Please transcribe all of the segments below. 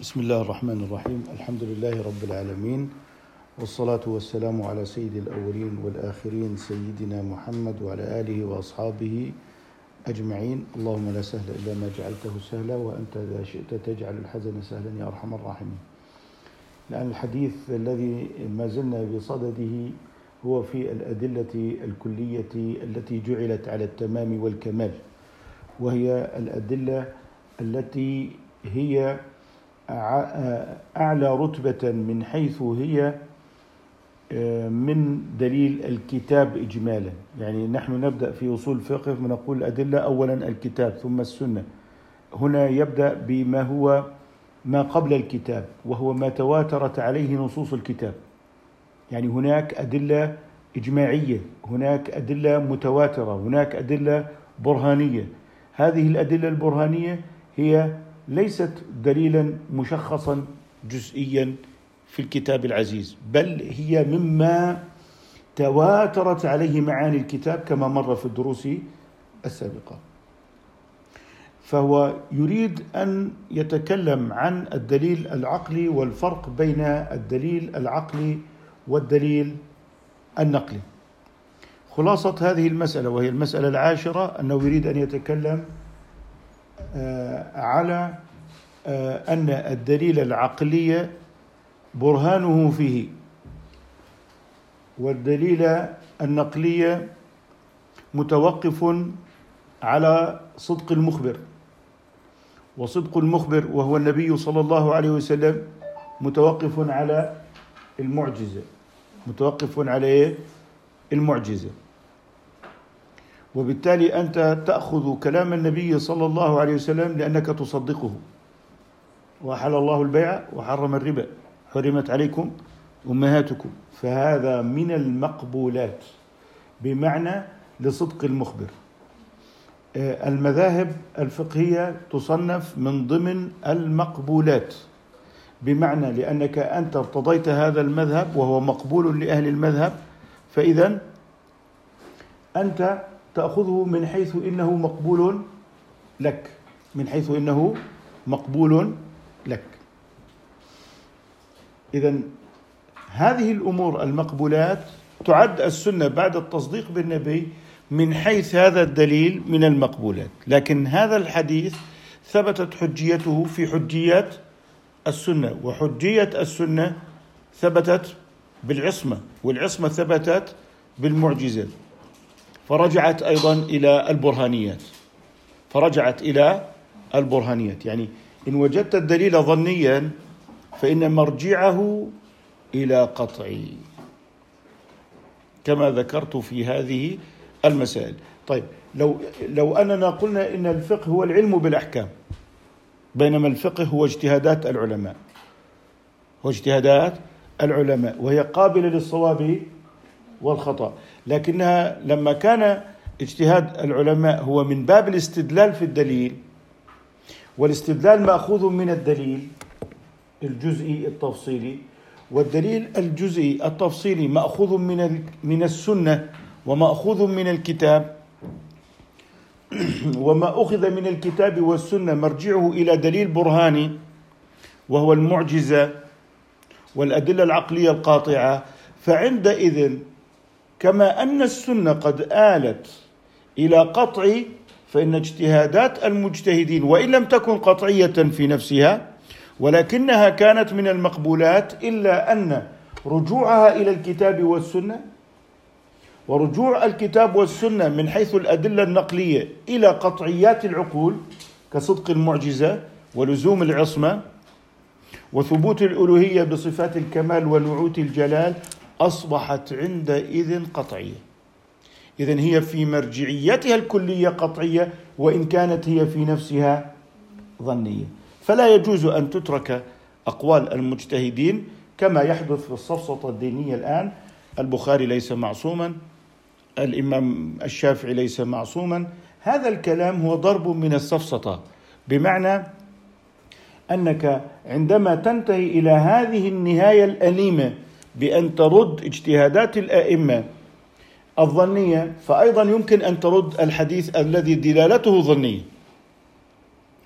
بسم الله الرحمن الرحيم. الحمد لله رب العالمين والصلاة والسلام على سيد الأولين والآخرين سيدنا محمد وعلى آله وأصحابه أجمعين. اللهم لا سهل إلا ما جعلته سهلا وأنت إذا شئت تجعل الحزن سهلا يا أرحم الراحمين. لأن الحديث الذي ما زلنا بصدده هو في الأدلة الكلية التي جعلت على التمام والكمال وهي الأدلة التي هي أعلى رتبة من حيث هي من دليل الكتاب إجمالا. يعني نحن نبدأ في أصول الفقه ونقول الأدلة أولا الكتاب ثم السنة. هنا يبدأ بما هو ما قبل الكتاب وهو ما تواترت عليه نصوص الكتاب. يعني هناك أدلة إجماعية هناك أدلة متواترة هناك أدلة برهانية. هذه الأدلة البرهانية هي ليست دليلا مشخصا جزئيا في الكتاب العزيز بل هي مما تواترت عليه معاني الكتاب كما مر في الدروس السابقة. فهو يريد أن يتكلم عن الدليل العقلي والفرق بين الدليل العقلي والدليل النقلي. خلاصة هذه المسألة وهي المسألة العاشرة أنه يريد أن يتكلم على أن الدليل العقلي برهانه فيه والدليل النقلي متوقف على صدق المخبر وصدق المخبر وهو النبي صلى الله عليه وسلم متوقف على المعجزة متوقف على إيه؟ المعجزة. وبالتالي أنت تأخذ كلام النبي صلى الله عليه وسلم لأنك تصدقه. وحل الله البيع وحرم الربا. حرمت عليكم أمهاتكم. فهذا من المقبولات. بمعنى لصدق المخبر. المذاهب الفقهية تصنف من ضمن المقبولات. بمعنى لأنك أنت ارتضيت هذا المذهب وهو مقبول لأهل المذهب. فاذا أنت تأخذه من حيث إنه مقبول لك. من حيث إنه مقبول لك. اذا هذه الأمور المقبولات تعد السنة بعد التصديق بالنبي من حيث هذا الدليل من المقبولات. لكن هذا الحديث ثبتت حجيته في حجيات السنة وحجية السنة ثبتت بالعصمة والعصمة ثبتت بالمعجزة. فرجعت أيضا إلى البرهانيات. فرجعت إلى البرهانيات. يعني إن وجدت الدليل ظنيا فإن مرجعه إلى قطعي. كما ذكرت في هذه المسائل. طيب لو لو أننا قلنا إن الفقه هو العلم بالأحكام بينما الفقه هو اجتهادات العلماء. هو اجتهادات العلماء وهي قابلة للصواب والخطأ. لكنها لما كان اجتهاد العلماء هو من باب الاستدلال في الدليل والاستدلال مأخوذ من الدليل الجزئي التفصيلي والدليل الجزئي التفصيلي مأخوذ من من السنة ومأخوذ من الكتاب وما أخذ من الكتاب والسنة مرجعه إلى دليل برهاني وهو المعجزة والأدلة العقلية القاطعة. فعندئذ كما أن السنة قد آلت إلى قطع فإن اجتهادات المجتهدين وإن لم تكن قطعية في نفسها ولكنها كانت من المقبولات إلا أن رجوعها إلى الكتاب والسنة. ورجوع الكتاب والسنة من حيث الأدلة النقلية إلى قطعيات العقول كصدق المعجزة ولزوم العصمة وثبوت الألوهية بصفات الكمال ونعوت الجلال أصبحت عندئذ قطعية. اذا هي في مرجعيتها الكلية قطعية وإن كانت هي في نفسها ظنية. فلا يجوز أن تترك أقوال المجتهدين كما يحدث في السفسطه الدينية الآن. البخاري ليس معصوما الإمام الشافعي ليس معصوما. هذا الكلام هو ضرب من السفسطه بمعنى أنك عندما تنتهي إلى هذه النهاية الأليمة بأن ترد اجتهادات الأئمة. الظنية فايضا يمكن أن ترد الحديث الذي دلالته ظنية.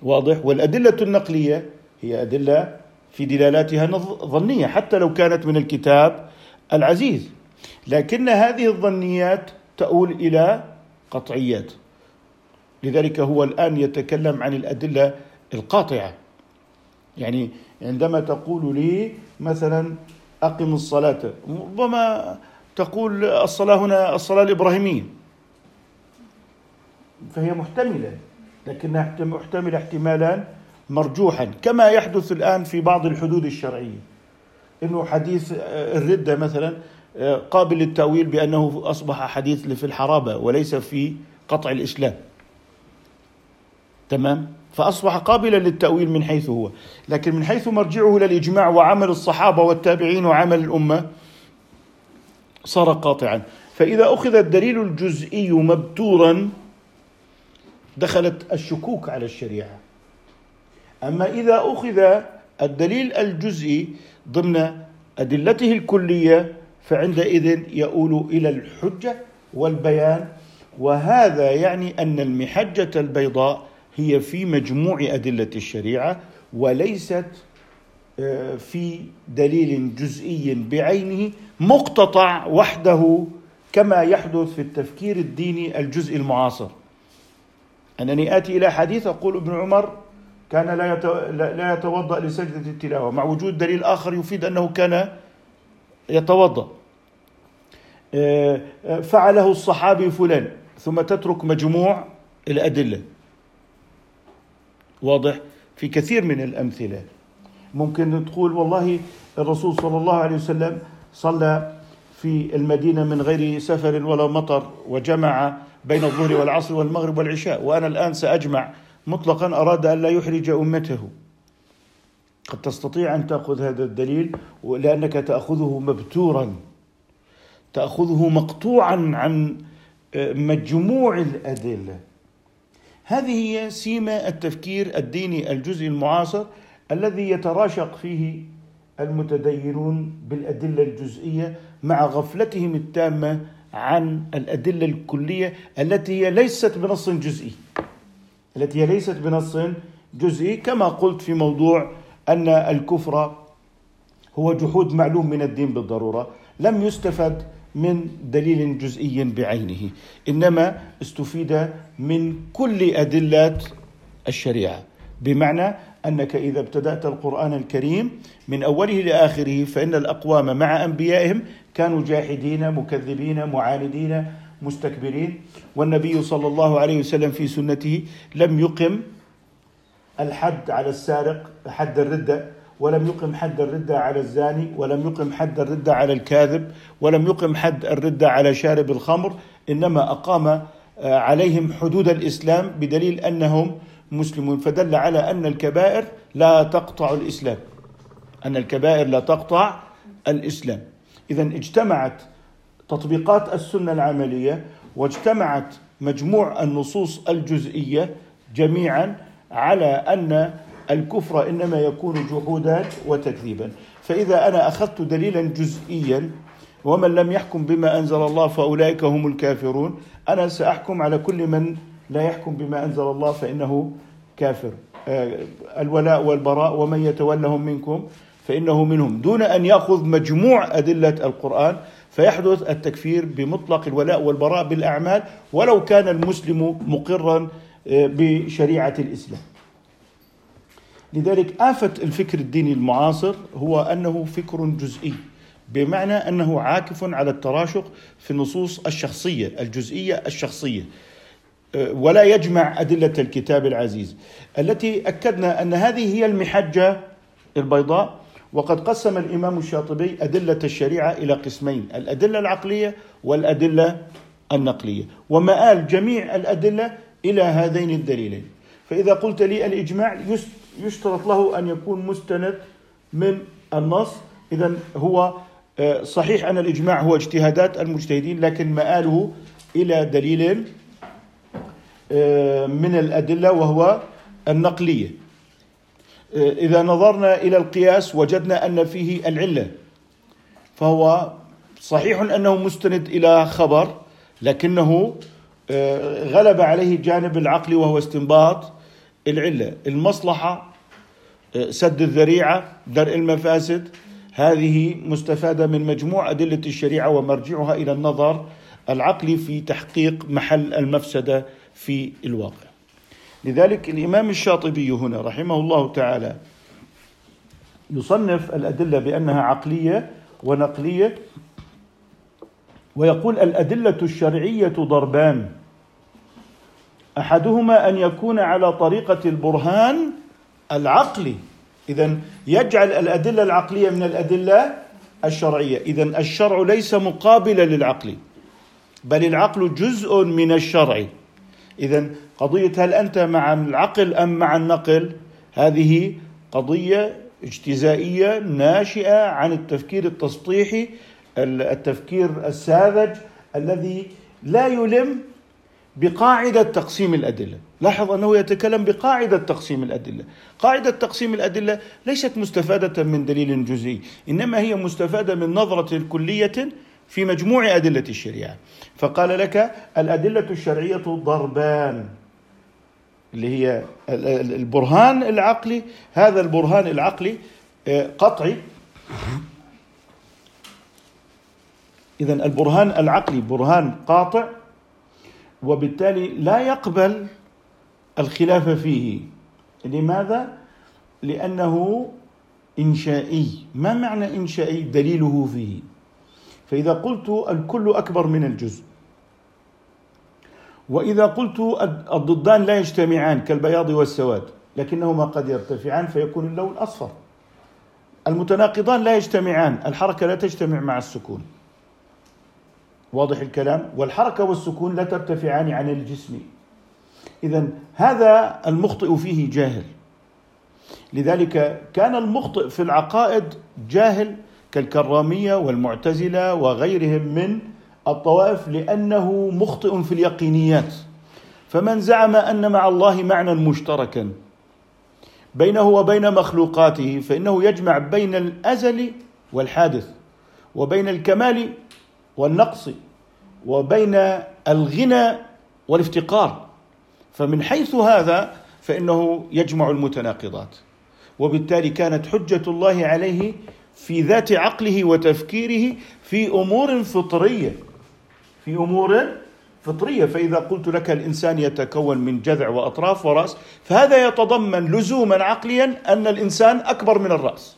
واضح؟ والأدلة النقلية هي أدلة في دلالاتها ظنية حتى لو كانت من الكتاب العزيز. لكن هذه الظنيات تؤول إلى قطعيات. لذلك هو الآن يتكلم عن الأدلة القاطعة. يعني عندما تقول لي مثلا اقم الصلاة. ربما تقول الصلاة هنا الصلاة الإبراهيمية. فهي محتملة لكنها محتمله احتمالا مرجوحا كما يحدث الآن في بعض الحدود الشرعية. إنه حديث الردة مثلا قابل للتأويل بأنه أصبح حديث في الحرابة وليس في قطع الإسلام. تمام؟ فأصبح قابلا للتأويل من حيث هو. لكن من حيث مرجعه إلى الإجماع وعمل الصحابة والتابعين وعمل الأمة صار قاطعا. فإذا أخذ الدليل الجزئي مبتورا دخلت الشكوك على الشريعة. أما إذا أخذ الدليل الجزئي ضمن أدلته الكلية فعندئذ يؤول إلى الحجة والبيان. وهذا يعني أن المحجة البيضاء هي في مجموع أدلة الشريعة وليست آه، في دليل جزئي بعينه مقتطع وحده كما يحدث في التفكير الديني الجزء المعاصر. أنني آتي إلى حديث أقول ابن عمر كان لا لا يتوضأ لسجدة التلاوة. مع وجود دليل آخر يفيد أنه كان يتوضأ. آه، آه، فعله الصحابي فلان ثم تترك مجموع الأدلة. واضح في كثير من الأمثلة. ممكن تقول والله الرسول صلى الله عليه وسلم صلى في المدينة من غير سفر ولا مطر وجمع بين الظهر والعصر والمغرب والعشاء وأنا الآن سأجمع مطلقا أراد أن لا يحرج أمته. قد تستطيع أن تأخذ هذا الدليل لأنك تأخذه مبتورا تأخذه مقطوعا عن مجموع الأدلة. هذه هي سيمه التفكير الديني الجزئي المعاصر الذي يتراشق فيه المتدينون بالأدلة الجزئية مع غفلتهم التامة عن الأدلة الكلية التي هي ليست بنص جزئي. التي هي ليست بنص جزئي كما قلت في موضوع أن الكفر هو جحود معلوم من الدين بالضرورة. لم يستفد من دليل جزئي بعينه. إنما استفيد من كل ادله الشريعة. بمعنى أنك إذا ابتدأت القرآن الكريم من أوله لاخره فإن الأقوام مع أنبيائهم كانوا جاحدين مكذبين معاندين مستكبرين. والنبي صلى الله عليه وسلم في سنته لم يقم الحد على السارق حد الردة ولم يقم حد الردة على الزاني ولم يقم حد الردة على الكاذب ولم يقم حد الردة على شارب الخمر إنما أقام آه، عليهم حدود الإسلام بدليل أنهم مسلمون. فدل على أن الكبائر لا تقطع الإسلام. أن الكبائر لا تقطع الإسلام. إذا اجتمعت تطبيقات السنة العملية واجتمعت مجموع النصوص الجزئية جميعا على أن الكفر إنما يكون جحودا وتكذيبا. فإذا أنا أخذت دليلا جزئيا ومن لم يحكم بما أنزل الله فأولئك هم الكافرون أنا سأحكم على كل من لا يحكم بما أنزل الله فإنه كافر. آه، الولاء والبراء ومن يتولهم منكم فإنه منهم. دون أن يأخذ مجموع أدلة القرآن فيحدث التكفير بمطلق الولاء والبراء بالأعمال ولو كان المسلم مقرا آه، بشريعة الإسلام. لذلك آفة الفكر الديني المعاصر هو أنه فكر جزئي بمعنى أنه عاكف على التراشق في النصوص الشخصية الجزئية الشخصية. أه، ولا يجمع أدلة الكتاب العزيز. التي أكدنا أن هذه هي المحجة البيضاء وقد قسم الإمام الشاطبي أدلة الشريعة إلى قسمين الأدلة العقلية والأدلة النقلية. ومآل جميع الأدلة إلى هذين الدليلين. فإذا قلت لي الإجماع يشترط له أن يكون مستند من النص. إذا هو آه، صحيح أن الإجماع هو اجتهادات المجتهدين لكن مآله إلى دليل آه، من الأدلة وهو النقلية. آه، إذا نظرنا إلى القياس وجدنا أن فيه العلة فهو صحيح أنه مستند إلى خبر لكنه غلب عليه جانب العقل وهو استنباط العلة المصلحة سد الذريعة درء المفاسد. هذه مستفادة من مجموع أدلة الشريعة ومرجعها إلى النظر العقلي في تحقيق محل المفسدة في الواقع. لذلك الإمام الشاطبي هنا رحمه الله تعالى يصنف الأدلة بأنها عقلية ونقلية ويقول الأدلة الشرعية ضربان. أحدهما أن يكون على طريقة البرهان العقلي. إذا يجعل الأدلة العقلية من الأدلة الشرعية. إذا الشرع ليس مقابلا للعقل بل العقل جزء من الشرع. إذا قضية هل أنت مع العقل أم مع النقل؟ هذه قضية اجتزائية ناشئة عن التفكير التسطيحي التفكير الساذج الذي لا يلم بقاعدة تقسيم الأدلة. لاحظ أنه يتكلم بقاعدة تقسيم الأدلة. قاعدة تقسيم الأدلة ليست مستفادة من دليل جزئي إنما هي مستفادة من نظرة كلية في مجموع أدلة الشريعة. فقال لك الأدلة الشرعية ضربان اللي هي البرهان العقلي. هذا البرهان العقلي آه، قطعي. إذا البرهان العقلي برهان قاطع. وبالتالي لا يقبل الخلاف فيه لماذا؟ لأنه إنشائي ما معنى إنشائي؟ دليله فيه فإذا قلت الكل أكبر من الجزء وإذا قلت الضدان لا يجتمعان كالبياض والسواد لكنهما قد يرتفعان فيكون اللون أصفر المتناقضان لا يجتمعان الحركة لا تجتمع مع السكون واضح الكلام. والحركة والسكون لا ترتفعان عن الجسم. إذا هذا المخطئ فيه جاهل. لذلك كان المخطئ في العقائد جاهل كالكرامية والمعتزلة وغيرهم من الطوائف لأنه مخطئ في اليقينيات. فمن زعم أن مع الله معنى مشتركا بينه وبين مخلوقاته فإنه يجمع بين الأزل والحادث وبين الكمال والنقص. وبين الغنى والافتقار. فمن حيث هذا فإنه يجمع المتناقضات. وبالتالي كانت حجة الله عليه في ذات عقله وتفكيره في أمور فطرية. في أمور فطرية. فإذا قلت لك الإنسان يتكون من جذع وأطراف وراس فهذا يتضمن لزوما عقليا أن الإنسان أكبر من الرأس.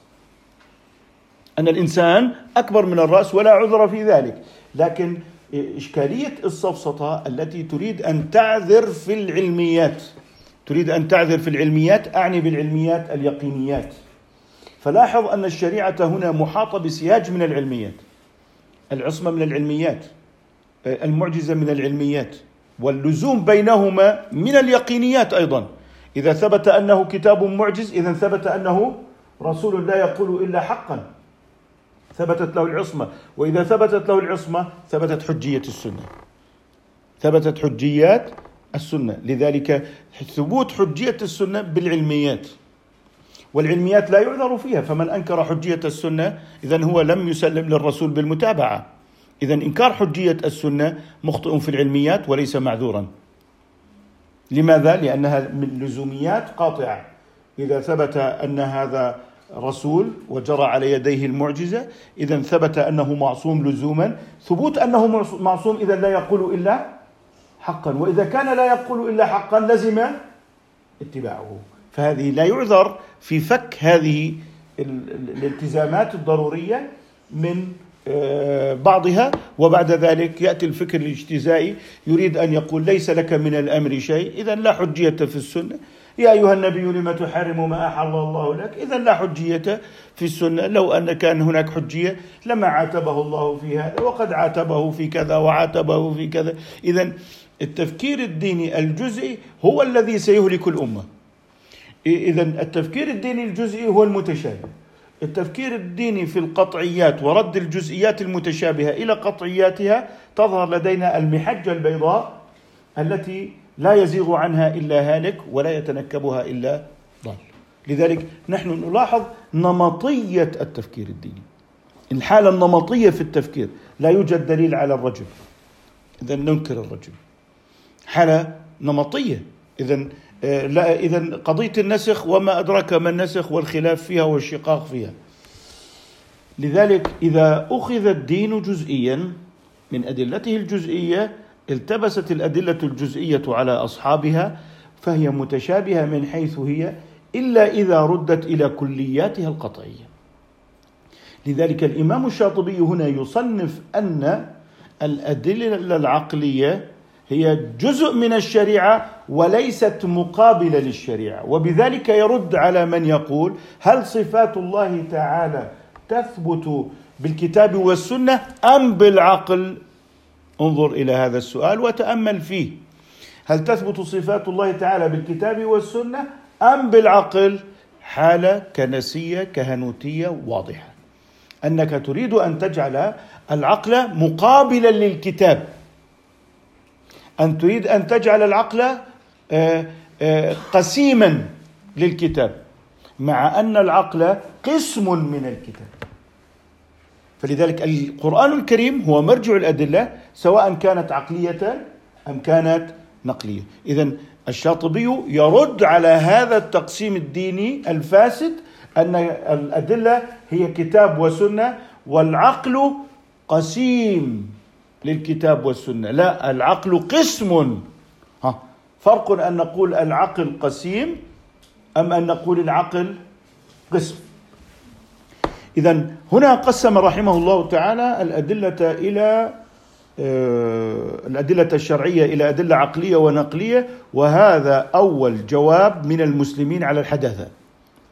أن الإنسان أكبر من الرأس ولا عذر في ذلك. لكن إشكالية السفسطة التي تريد أن تعذر في العلميات تريد أن تعذر في العلميات أعني بالعلميات اليقينيات. فلاحظ أن الشريعة هنا محاطة بسياج من العلميات العصمة من العلميات المعجزة من العلميات واللزوم بينهما من اليقينيات أيضا. إذا ثبت أنه كتاب معجز إذا ثبت أنه رسول لا يقول إلا حقا. ثبتت له العصمة. وإذا ثبتت له العصمة ثبتت حجية السنة. ثبتت حجيات السنة. لذلك ثبوت حجية السنة بالعلميات. والعلميات لا يعذر فيها. فمن أنكر حجية السنة إذا هو لم يسلم للرسول بالمتابعة. إذا إنكار حجية السنة مخطئ في العلميات وليس معذورا. لماذا؟ لأنها من لزوميات قاطعة. إذا ثبت أن هذا رسول وجرى على يديه المعجزة. إذا ثبت أنه معصوم لزوما. ثبوت أنه معصوم إذا لا يقول إلا حقا. وإذا كان لا يقول إلا حقا لزم اتباعه. فهذه لا يعذر في فك هذه الالتزامات الضرورية من آه، بعضها. وبعد ذلك يأتي الفكر الاجتزائي. يريد أن يقول ليس لك من الأمر شيء. اذا لا حجية في السنة. يا أيها النبي لما تحرم ما أحل الله لك؟ إذا لا حجية في السنة. لو أن كان هناك حجية لما عاتبه الله في هذا وقد عاتبه في كذا وعاتبه في كذا. إذا التفكير الديني الجزئي هو الذي سيهلك الأمة. إذا التفكير الديني الجزئي هو المتشابه. التفكير الديني في القطعيات ورد الجزئيات المتشابهة إلى قطعياتها تظهر لدينا المحجة البيضاء التي لا يزيغ عنها إلا هالك ولا يتنكبها إلا ضال. لذلك نحن نلاحظ نمطية التفكير الديني. الحالة النمطية في التفكير لا يوجد دليل على الرجل. إذا ننكر الرجل. حالة نمطية. إذا آه، لا إذا قضية النسخ وما أدرك ما النسخ والخلاف فيها والشقاق فيها. لذلك إذا أخذ الدين جزئيا من أدلته الجزئية التبست الأدلة الجزئية على أصحابها فهي متشابهة من حيث هي إلا إذا ردت إلى كلياتها القطعية. لذلك الإمام الشاطبي هنا يصنف أن الأدلة العقلية هي جزء من الشريعة وليست مقابلة للشريعة. وبذلك يرد على من يقول هل صفات الله تعالى تثبت بالكتاب والسنة أم بالعقل؟ انظر إلى هذا السؤال وتأمل فيه. هل تثبت صفات الله تعالى بالكتاب والسنة أم بالعقل؟ حالة كنسية كهنوتية واضحة. أنك تريد أن تجعل العقل مقابلا للكتاب. أن تريد أن تجعل العقل آه، آه، قسيما للكتاب. مع أن العقل قسم من الكتاب. فلذلك القرآن الكريم هو مرجع الأدلة سواء كانت عقلية أم كانت نقلية. إذا الشاطبي يرد على هذا التقسيم الديني الفاسد أن الأدلة هي كتاب وسنة والعقل قسيم للكتاب والسنة. لا العقل قسم. ها فرق أن نقول العقل قسيم أم أن نقول العقل قسم. إذا هنا قسم رحمه الله تعالى الأدلة إلى آه، الأدلة الشرعية إلى أدلة عقلية ونقلية وهذا أول جواب من المسلمين على الحداثة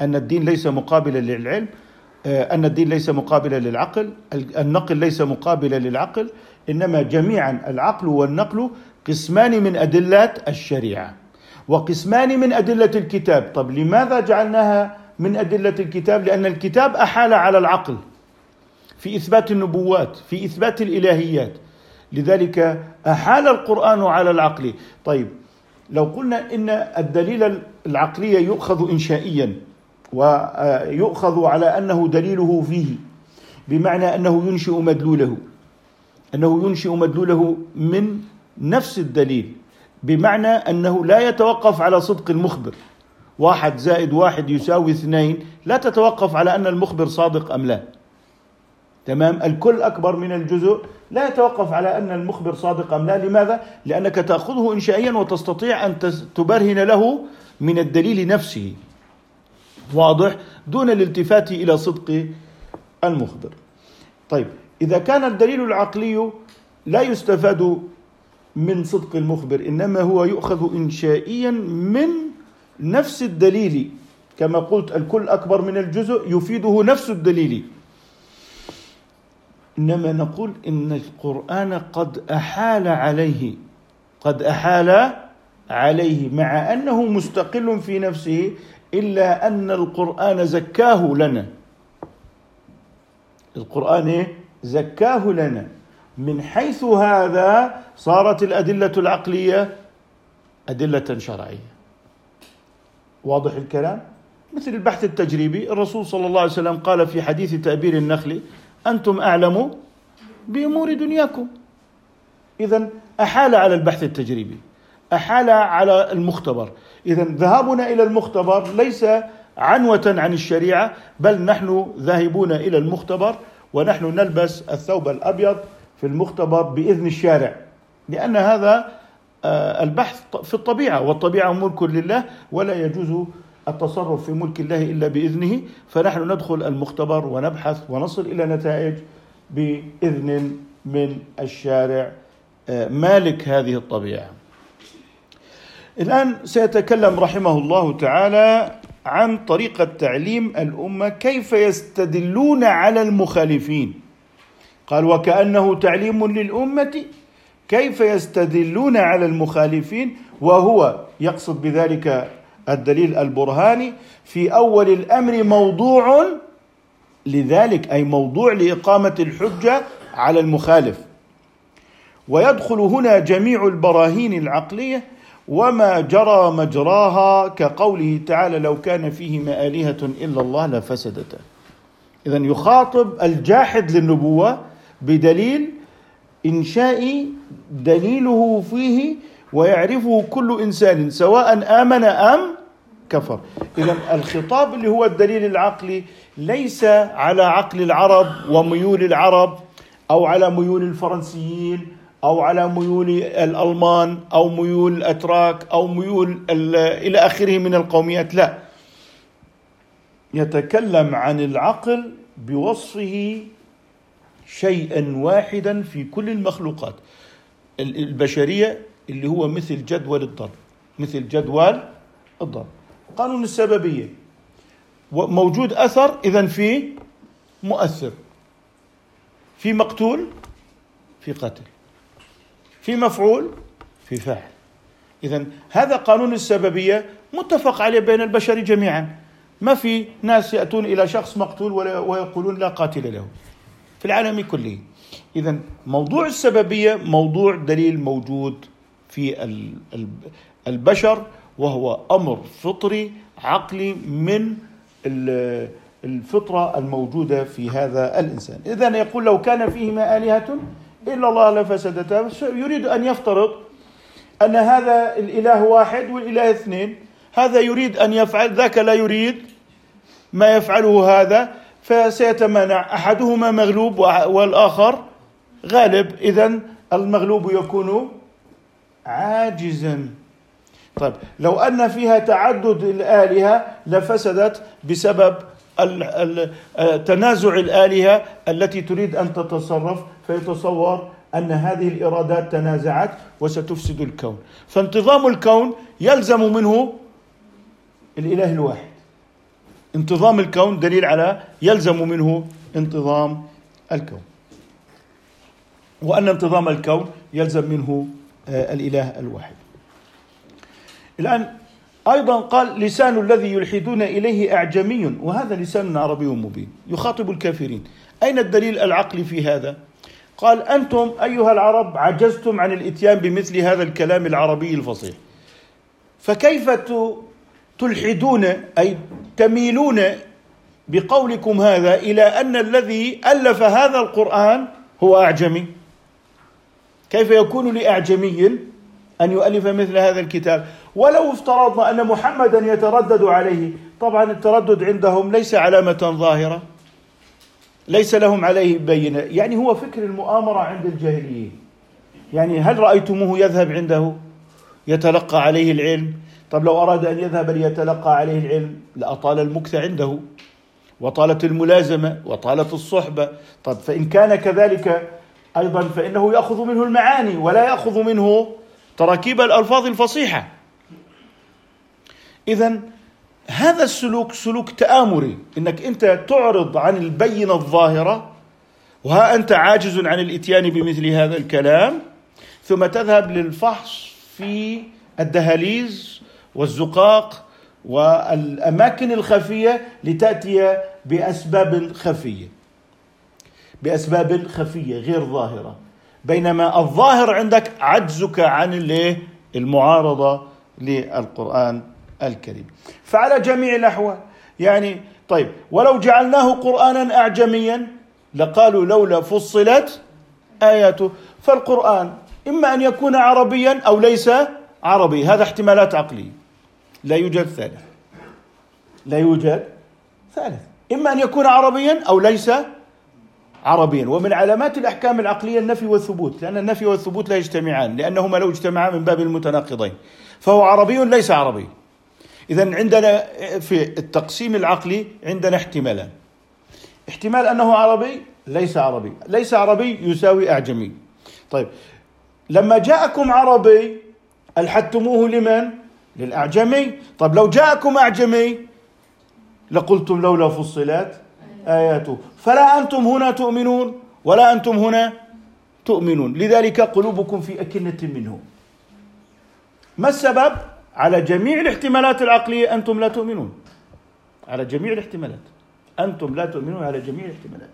أن الدين ليس مقابلا للعلم آه، أن الدين ليس مقابلا للعقل النقل ليس مقابلا للعقل إنما جميعا العقل والنقل قسمان من أدلات الشريعة وقسمان من أدلة الكتاب. طب لماذا جعلناها من أدلة الكتاب لأن الكتاب أحال على العقل في إثبات النبوات في إثبات الإلهيات. لذلك أحال القرآن على العقل. طيب لو قلنا إن الدليل العقلية يؤخذ إنشائيا ويؤخذ على أنه دليله فيه بمعنى أنه ينشئ مدلوله أنه ينشئ مدلوله من نفس الدليل بمعنى أنه لا يتوقف على صدق المخبر. واحد زائد واحد يساوي اثنين. لا تتوقف على أن المخبر صادق أم لا. تمام؟ الكل أكبر من الجزء. لا يتوقف على أن المخبر صادق أم لا. لماذا؟ لأنك تأخذه إنشائيا وتستطيع أن تبرهن له من الدليل نفسه. واضح؟ دون الالتفات إلى صدق المخبر. طيب إذا كان الدليل العقلي لا يستفاد من صدق المخبر إنما هو يؤخذ إنشائيا من نفس الدليل كما قلت الكل أكبر من الجزء يفيده نفس الدليل. إنما نقول إن القرآن قد أحال عليه قد أحال عليه مع أنه مستقل في نفسه إلا أن القرآن زكاه لنا. القرآن إيه؟ زكاه لنا. من حيث هذا صارت الأدلة العقلية أدلة شرعية. واضح الكلام؟ مثل البحث التجريبي الرسول صلى الله عليه وسلم قال في حديث تأبير النخل أنتم أعلم بأمور دنياكم. إذا أحال على البحث التجريبي أحال على المختبر. إذا ذهابنا إلى المختبر ليس عنوة عن الشريعة بل نحن ذاهبون إلى المختبر ونحن نلبس الثوب الأبيض في المختبر بإذن الشارع لأن هذا البحث في الطبيعة والطبيعة ملك لله ولا يجوز التصرف في ملك الله إلا بإذنه فنحن ندخل المختبر ونبحث ونصل إلى نتائج بإذن من الشارع آه، مالك هذه الطبيعة. الآن سيتكلم رحمه الله تعالى عن طريقة تعليم الأمة كيف يستدلون على المخالفين. قال وكأنه تعليم للأمة كيف يستدلون على المخالفين وهو يقصد بذلك الدليل البرهاني في أول الأمر موضوع لذلك أي موضوع لإقامة الحجة على المخالف. ويدخل هنا جميع البراهين العقلية وما جرى مجراها كقوله تعالى لو كان فيهما آلهة إلا الله لفسدتا. اذا يخاطب الجاحد للنبوة بدليل إنشاء دليله فيه ويعرفه كل إنسان سواء آمن أم كفر. إذا الخطاب اللي هو الدليل العقلي ليس على عقل العرب وميول العرب أو على ميول الفرنسيين أو على ميول الألمان أو ميول الأتراك أو ميول إلى آخره من القوميات لا. يتكلم عن العقل بوصفه شيئا واحدا في كل المخلوقات. البشرية اللي هو مثل جدول الضرب مثل جدول الضرب. قانون السببية. موجود أثر اذا في مؤثر. في مقتول في قتل. في مفعول في فاعل اذا هذا قانون السببية متفق عليه بين البشر جميعا. ما في ناس يأتون إلى شخص مقتول ويقولون لا قاتل له. في العالم كله. اذا موضوع السببية موضوع دليل موجود في البشر وهو أمر فطري عقلي من الفطرة الموجودة في هذا الإنسان. اذا يقول لو كان فيهما آلهة إلا الله لفسدتا يريد أن يفترض أن هذا الإله واحد والإله اثنين. هذا يريد أن يفعل ذاك لا يريد ما يفعله هذا. فسيتمانع أحدهما مغلوب والآخر غالب. اذا المغلوب يكون عاجزا. طيب لو أن فيها تعدد الآلهة لفسدت بسبب تنازع الآلهة التي تريد أن تتصرف فيتصور أن هذه الإرادات تنازعت وستفسد الكون. فانتظام الكون يلزم منه الإله الواحد. انتظام الكون دليل على يلزم منه انتظام الكون. وأن انتظام الكون يلزم منه آه، الإله الواحد. الآن أيضا قال لسان الذي يلحدون إليه أعجمي وهذا لسان عربي مبين يخاطب الكافرين. أين الدليل العقلي في هذا؟ قال أنتم أيها العرب عجزتم عن الإتيان بمثل هذا الكلام العربي الفصيح. فكيف تلحدون أي تميلون بقولكم هذا إلى أن الذي ألف هذا القرآن هو أعجمي. كيف يكون لأعجمي أن يؤلف مثل هذا الكتاب؟ ولو افترضنا أن محمدا يتردد عليه طبعا التردد عندهم ليس علامة ظاهرة ليس لهم عليه بينة. يعني هو فكر المؤامرة عند الجاهليين يعني هل رأيتموه يذهب عنده؟ يتلقى عليه العلم؟ طب لو أراد أن يذهب ليتلقى عليه العلم لاطال المكث عنده وطالت الملازمة وطالت الصحبة. طب فإن كان كذلك أيضا فإنه يأخذ منه المعاني ولا يأخذ منه تراكيب الألفاظ الفصيحة. اذا هذا السلوك سلوك تآمري إنك أنت تعرض عن البينة الظاهرة وها أنت عاجز عن الإتيان بمثل هذا الكلام ثم تذهب للفحص في الدهاليز والزقاق والأماكن الخفية لتأتي بأسباب خفية. بأسباب خفية غير ظاهرة. بينما الظاهر عندك عجزك عن المعارضة للقرآن الكريم. فعلى جميع الأحوال يعني طيب ولو جعلناه قرآنا أعجميا لقالوا لولا فصلت آياته. فالقرآن إما أن يكون عربيا أو ليس عربي هذا احتمالات عقلية. لا يوجد ثالث. لا يوجد ثالث. إما أن يكون عربيا أو ليس عربيا. ومن علامات الأحكام العقلية النفي والثبوت لأن النفي والثبوت لا يجتمعان لأنهما لو اجتمعا من باب المتناقضين. فهو عربي ليس عربي. اذا عندنا في التقسيم العقلي عندنا احتمالان. احتمال أنه عربي ليس عربي. ليس عربي يساوي أعجمي. طيب لما جاءكم عربي ألحدتموه لمن؟ للأعجمي. طيب لو جاءكم أعجمي لقلتم لولا فصلت آياته. فلا أنتم هنا تؤمنون ولا أنتم هنا تؤمنون. لذلك قلوبكم في أكنة منه ما السبب؟ على جميع الاحتمالات العقلية أنتم لا تؤمنون. على جميع الاحتمالات. أنتم لا تؤمنون على جميع الاحتمالات.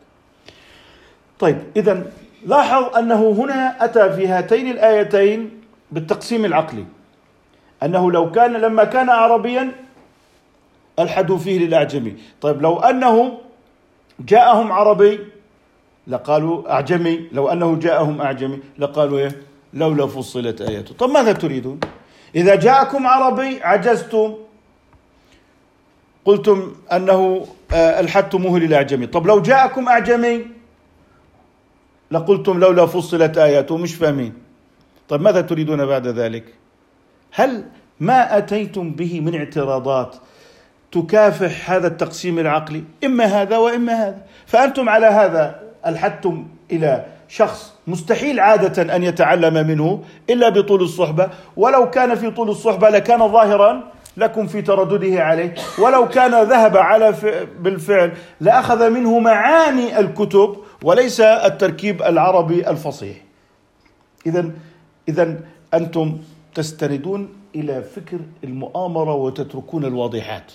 طيب اذا لاحظ أنه هنا أتى في هاتين الآيتين بالتقسيم العقلي. أنه لو كان لما كان عربيا ألحدوا فيه للأعجمي. طيب لو أنه جاءهم عربي لقالوا أعجمي. لو أنه جاءهم أعجمي لقالوا إيه؟ لولا فصلت آياته. طب ماذا تريدون؟ إذا جاءكم عربي عجزتم قلتم أنه آه، ألحدتموه للأعجمي. طب لو جاءكم أعجمي لقلتم لولا فصلت آياته. مش فاهمين. طيب ماذا تريدون بعد ذلك؟ هل ما أتيتم به من اعتراضات تكافح هذا التقسيم العقلي؟ إما هذا وإما هذا. فأنتم على هذا ألحدتم إلى شخص مستحيل عادة أن يتعلم منه إلا بطول الصحبة. ولو كان في طول الصحبة لكان ظاهرا لكم في تردده عليه. ولو كان ذهب على بالفعل لأخذ منه معاني الكتب وليس التركيب العربي الفصيح. إذا إذا أنتم تستندون إلى فكر المؤامرة وتتركون الواضحات.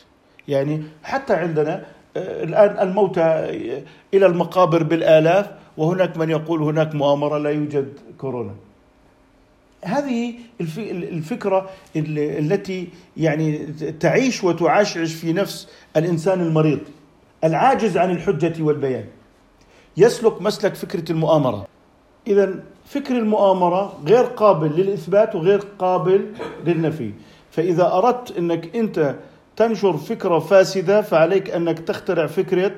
يعني حتى عندنا آه، الآن الموتى إلى المقابر بالآلاف وهناك من يقول هناك مؤامرة لا يوجد كورونا. هذه الفكرة التي يعني تعيش وتعشعش في نفس الإنسان المريض العاجز عن الحجة والبيان. يسلك مسلك فكرة المؤامرة. إذا فكر المؤامرة غير قابل للإثبات وغير قابل للنفي. فإذا أردت أنك أنت تنشر فكرة فاسدة فعليك أنك تخترع فكرة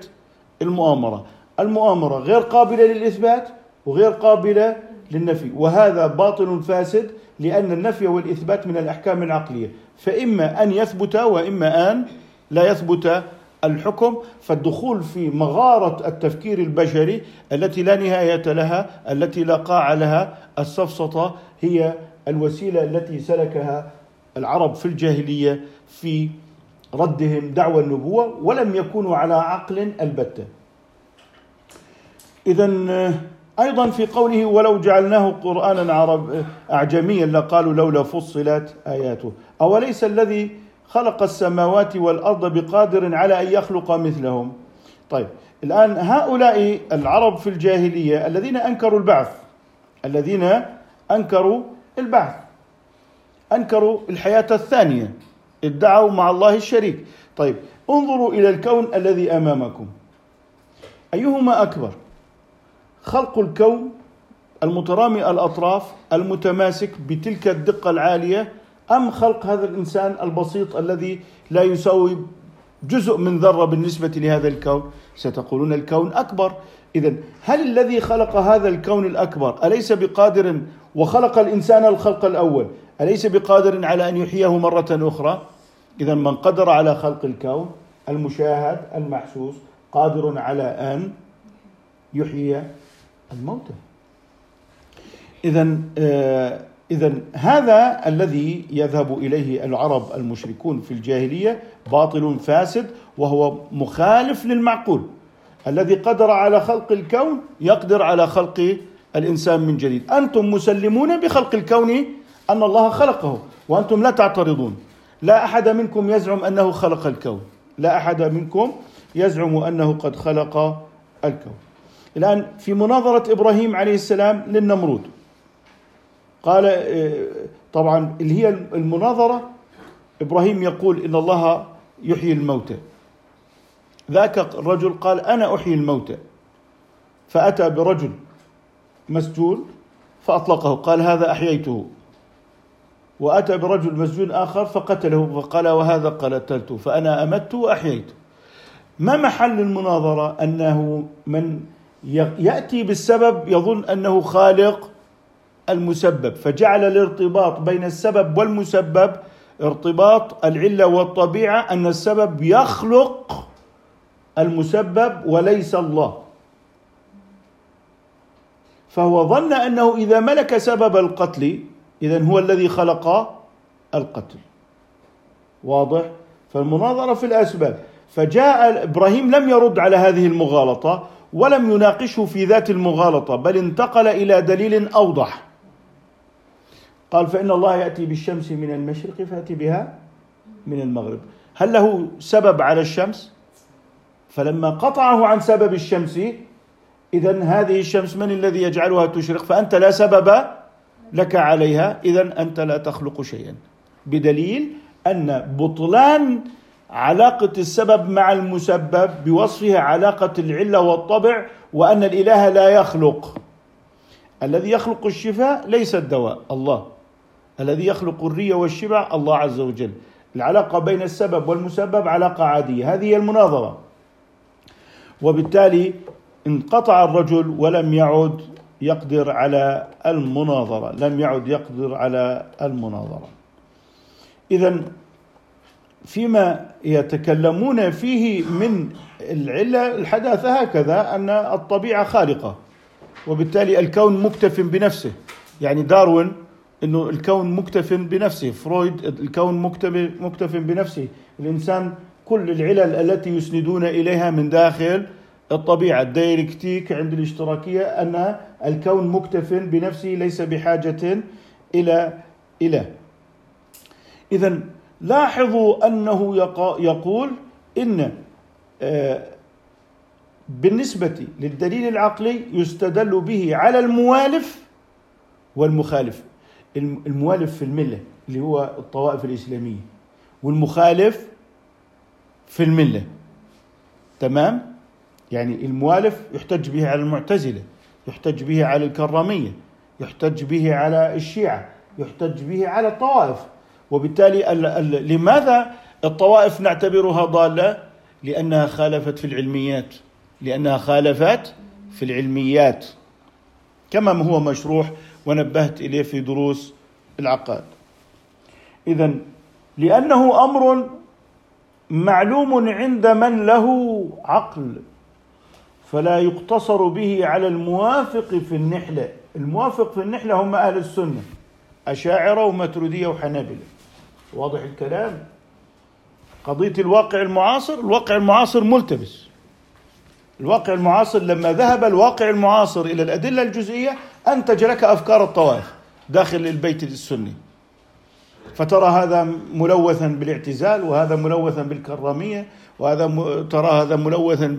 المؤامرة. المؤامرة غير قابلة للإثبات وغير قابلة للنفي. وهذا باطل فاسد لأن النفي والإثبات من الأحكام العقلية. فإما أن يثبت وإما أن لا يثبت الحكم فالدخول في مغارة التفكير البشري التي لا نهاية لها التي لا قاع لها السفسطة هي الوسيلة التي سلكها العرب في الجاهلية في ردهم دعوى النبوة ولم يكونوا على عقل البتة. إذا أيضا في قوله ولو جعلناه قرآنا عرب أعجميا لقالوا لولا فصلت آياته. أوليس الذي خلق السماوات والأرض بقادر على أن يخلق مثلهم. طيب الآن هؤلاء العرب في الجاهلية الذين أنكروا البعث الذين أنكروا البعث أنكروا الحياة الثانية ادعوا مع الله الشريك. طيب انظروا إلى الكون الذي أمامكم. أيهما أكبر؟ خلق الكون المترامي الأطراف المتماسك بتلك الدقة العالية أم خلق هذا الإنسان البسيط الذي لا يساوي جزء من ذرة بالنسبة لهذا الكون؟ ستقولون الكون أكبر. إذا هل الذي خلق هذا الكون الأكبر أليس بقادر وخلق الإنسان الخلق الأول؟ أليس بقادر على أن يحييه مرة أخرى؟ إذا من قدر على خلق الكون المشاهد المحسوس قادر على أن يحيي الموتى. إذا آه، إذا هذا الذي يذهب إليه العرب المشركون في الجاهلية باطل فاسد وهو مخالف للمعقول. الذي قدر على خلق الكون يقدر على خلق الإنسان من جديد. أنتم مسلمون بخلق الكون أن الله خلقه وأنتم لا تعترضون. لا أحد منكم يزعم أنه خلق الكون. لا أحد منكم يزعم أنه قد خلق الكون. الآن في مناظرة إبراهيم عليه السلام للنمرود. قال آه، طبعا اللي هي المناظرة إبراهيم يقول إن الله يحيي الموتى. ذاك الرجل قال أنا أحيي الموتى. فأتى برجل مسجون فأطلقه قال هذا أحييته. وأتى برجل مسجون آخر فقتله فقال وهذا قتلته فأنا أمت وأحييته. ما محل المناظرة؟ أنه من يأتي بالسبب يظن أنه خالق المسبب فجعل الارتباط بين السبب والمسبب ارتباط العلة والطبيعة أن السبب يخلق المسبب وليس الله. فهو ظن أنه إذا ملك سبب القتل اذا هو الذي خلق القتل. واضح؟ فالمناظرة في الأسباب. فجاء إبراهيم لم يرد على هذه المغالطة ولم يناقشه في ذات المغالطة بل انتقل إلى دليل أوضح. قال فإن الله يأتي بالشمس من المشرق فأتي بها من المغرب. هل له سبب على الشمس؟ فلما قطعه عن سبب الشمس إذا هذه الشمس من الذي يجعلها تشرق؟ فأنت لا سبب لك عليها إذا أنت لا تخلق شيئا. بدليل أن بطلان علاقة السبب مع المسبب بوصفها علاقة العلة والطبع وأن الإله لا يخلق. الذي يخلق الشفاء ليس الدواء. الله. الذي يخلق الري والشبع الله عز وجل. العلاقة بين السبب والمسبب علاقة عادية. هذه هي المناظرة. وبالتالي انقطع الرجل ولم يعد يقدر على المناظرة. لم يعد يقدر على المناظرة. إذا فيما يتكلمون فيه من العلة الحداثة هكذا أن الطبيعة خالقة. وبالتالي الكون مكتف بنفسه. يعني داروين إنه الكون مكتف بنفسه. فرويد الكون مكتف بنفسه. الإنسان كل العلل التي يسندون إليها من داخل الطبيعة. الديالكتيك عند الاشتراكية أن الكون مكتف بنفسه ليس بحاجة إلى اله اذا لاحظوا أنه يقول إن آه، بالنسبة للدليل العقلي يستدل به على الموالف والمخالف. الموالف في الملة اللي هو الطوائف الإسلامية والمخالف في الملة. تمام؟ يعني الموالف يحتج به على المعتزلة يحتج به على الكرامية يحتج به على الشيعة يحتج به على الطوائف. وبالتالي ال ال لماذا الطوائف نعتبرها ضالة؟ لأنها خالفت في العلميات لأنها خالفت في العلميات. كما هو مشروح ونبهت إليه في دروس العقائد. اذا لأنه أمر معلوم عند من له عقل فلا يقتصر به على الموافق في النحلة. الموافق في النحلة هم أهل السنة أشاعرة وماتريدية وحنابلة. واضح الكلام؟ قضية الواقع المعاصر؟ الواقع المعاصر ملتبس. الواقع المعاصر لما ذهب الواقع المعاصر إلى الأدلة الجزئية أنتج لك أفكار الطوائف داخل البيت السني. فترى هذا ملوثا بالاعتزال وهذا ملوثا بالكرامية وهذا ترى هذا ملوثا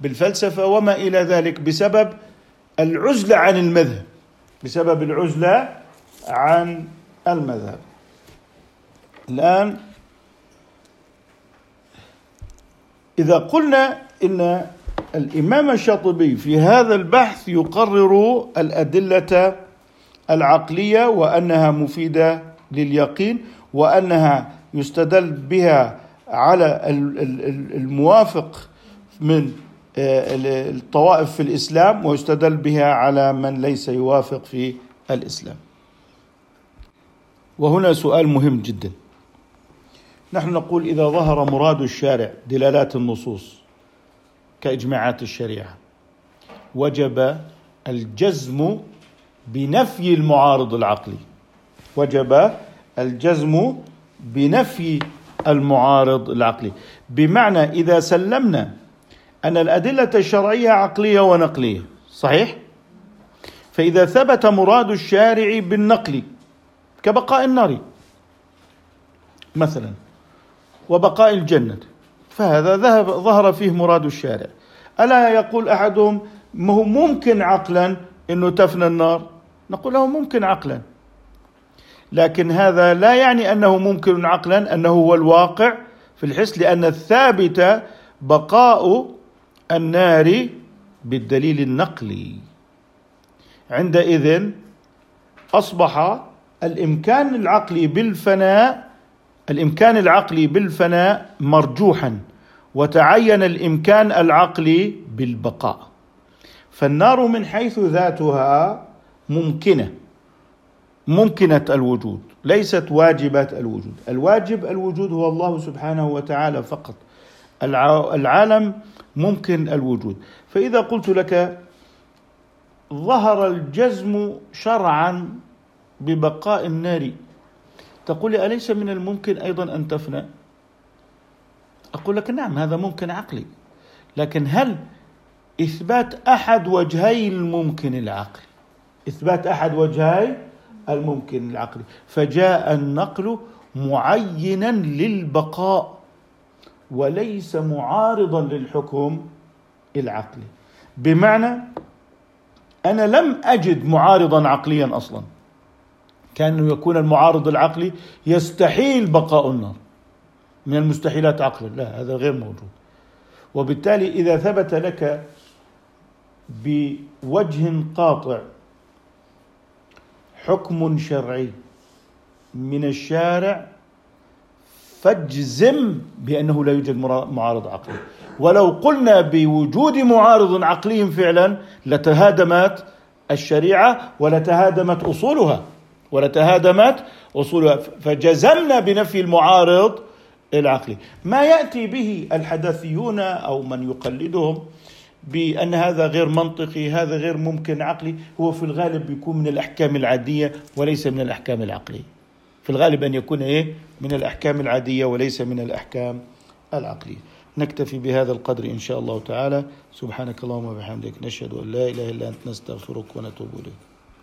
بالفلسفة وما إلى ذلك بسبب العزلة عن المذهب بسبب العزلة عن المذهب. الآن إذا قلنا إن الإمام الشاطبي في هذا البحث يقرر الأدلة العقلية وأنها مفيدة لليقين وأنها يستدل بها على الموافق من آه، الطوائف في الإسلام ويستدل بها على من ليس يوافق في الإسلام. وهنا سؤال مهم جدا. نحن نقول إذا ظهر مراد الشارع دلالات النصوص كإجماعات الشريعة. وجب الجزم بنفي المعارض العقلي. وجب الجزم بنفي المعارض العقلي. بمعنى إذا سلمنا أن الأدلة الشرعية عقلية ونقلية صحيح؟ فإذا ثبت مراد الشارع بالنقل كبقاء النار مثلا وبقاء الجنة. فهذا ذهب ظهر فيه مراد الشارع. ألا يقول أحدهم ما هو ممكن عقلا إنه تفنى النار؟ نقول له ممكن عقلا. لكن هذا لا يعني أنه ممكن عقلا أنه هو الواقع في الحس لأن الثابت بقاء النار بالدليل النقلي. عندئذ أصبح الإمكان العقلي بالفناء الإمكان العقلي بالفناء مرجوحا وتعين الإمكان العقلي بالبقاء. فالنار من حيث ذاتها ممكنة ممكنة الوجود ليست واجبه الوجود. الواجب الوجود هو الله سبحانه وتعالى فقط. العالم ممكن الوجود. فإذا قلت لك ظهر الجزم شرعا ببقاء النار تقول لي أليس من الممكن أيضا أن تفنى؟ أقول لك نعم هذا ممكن عقلي. لكن هل إثبات أحد وجهي الممكن العقلي إثبات أحد وجهي الممكن العقلي فجاء النقل معينا للبقاء وليس معارضا للحكم العقلي. بمعنى أنا لم أجد معارضا عقليا أصلا. كان يكون المعارض العقلي يستحيل بقاء النار. من المستحيلات عقلا. لا هذا غير موجود. وبالتالي إذا ثبت لك بوجه قاطع حكم شرعي من الشارع فاجزم بأنه لا يوجد معارض عقلي. ولو قلنا بوجود معارض عقلي فعلا لتهادمت الشريعة ولتهادمت أصولها. ولتهادمت أصولها. فجزمنا بنفي المعارض العقلي. ما يأتي به الحداثيون أو من يقلدهم بأن هذا غير منطقي هذا غير ممكن عقلي هو في الغالب بيكون من الأحكام العادية وليس من الأحكام العقلية. في الغالب أن يكون إيه؟ من الأحكام العادية وليس من الأحكام العقلية. نكتفي بهذا القدر إن شاء الله تعالى. سبحانك اللهم وبحمدك نشهد أن لا إله إلا أنت نستغفرك ونتوب إليك.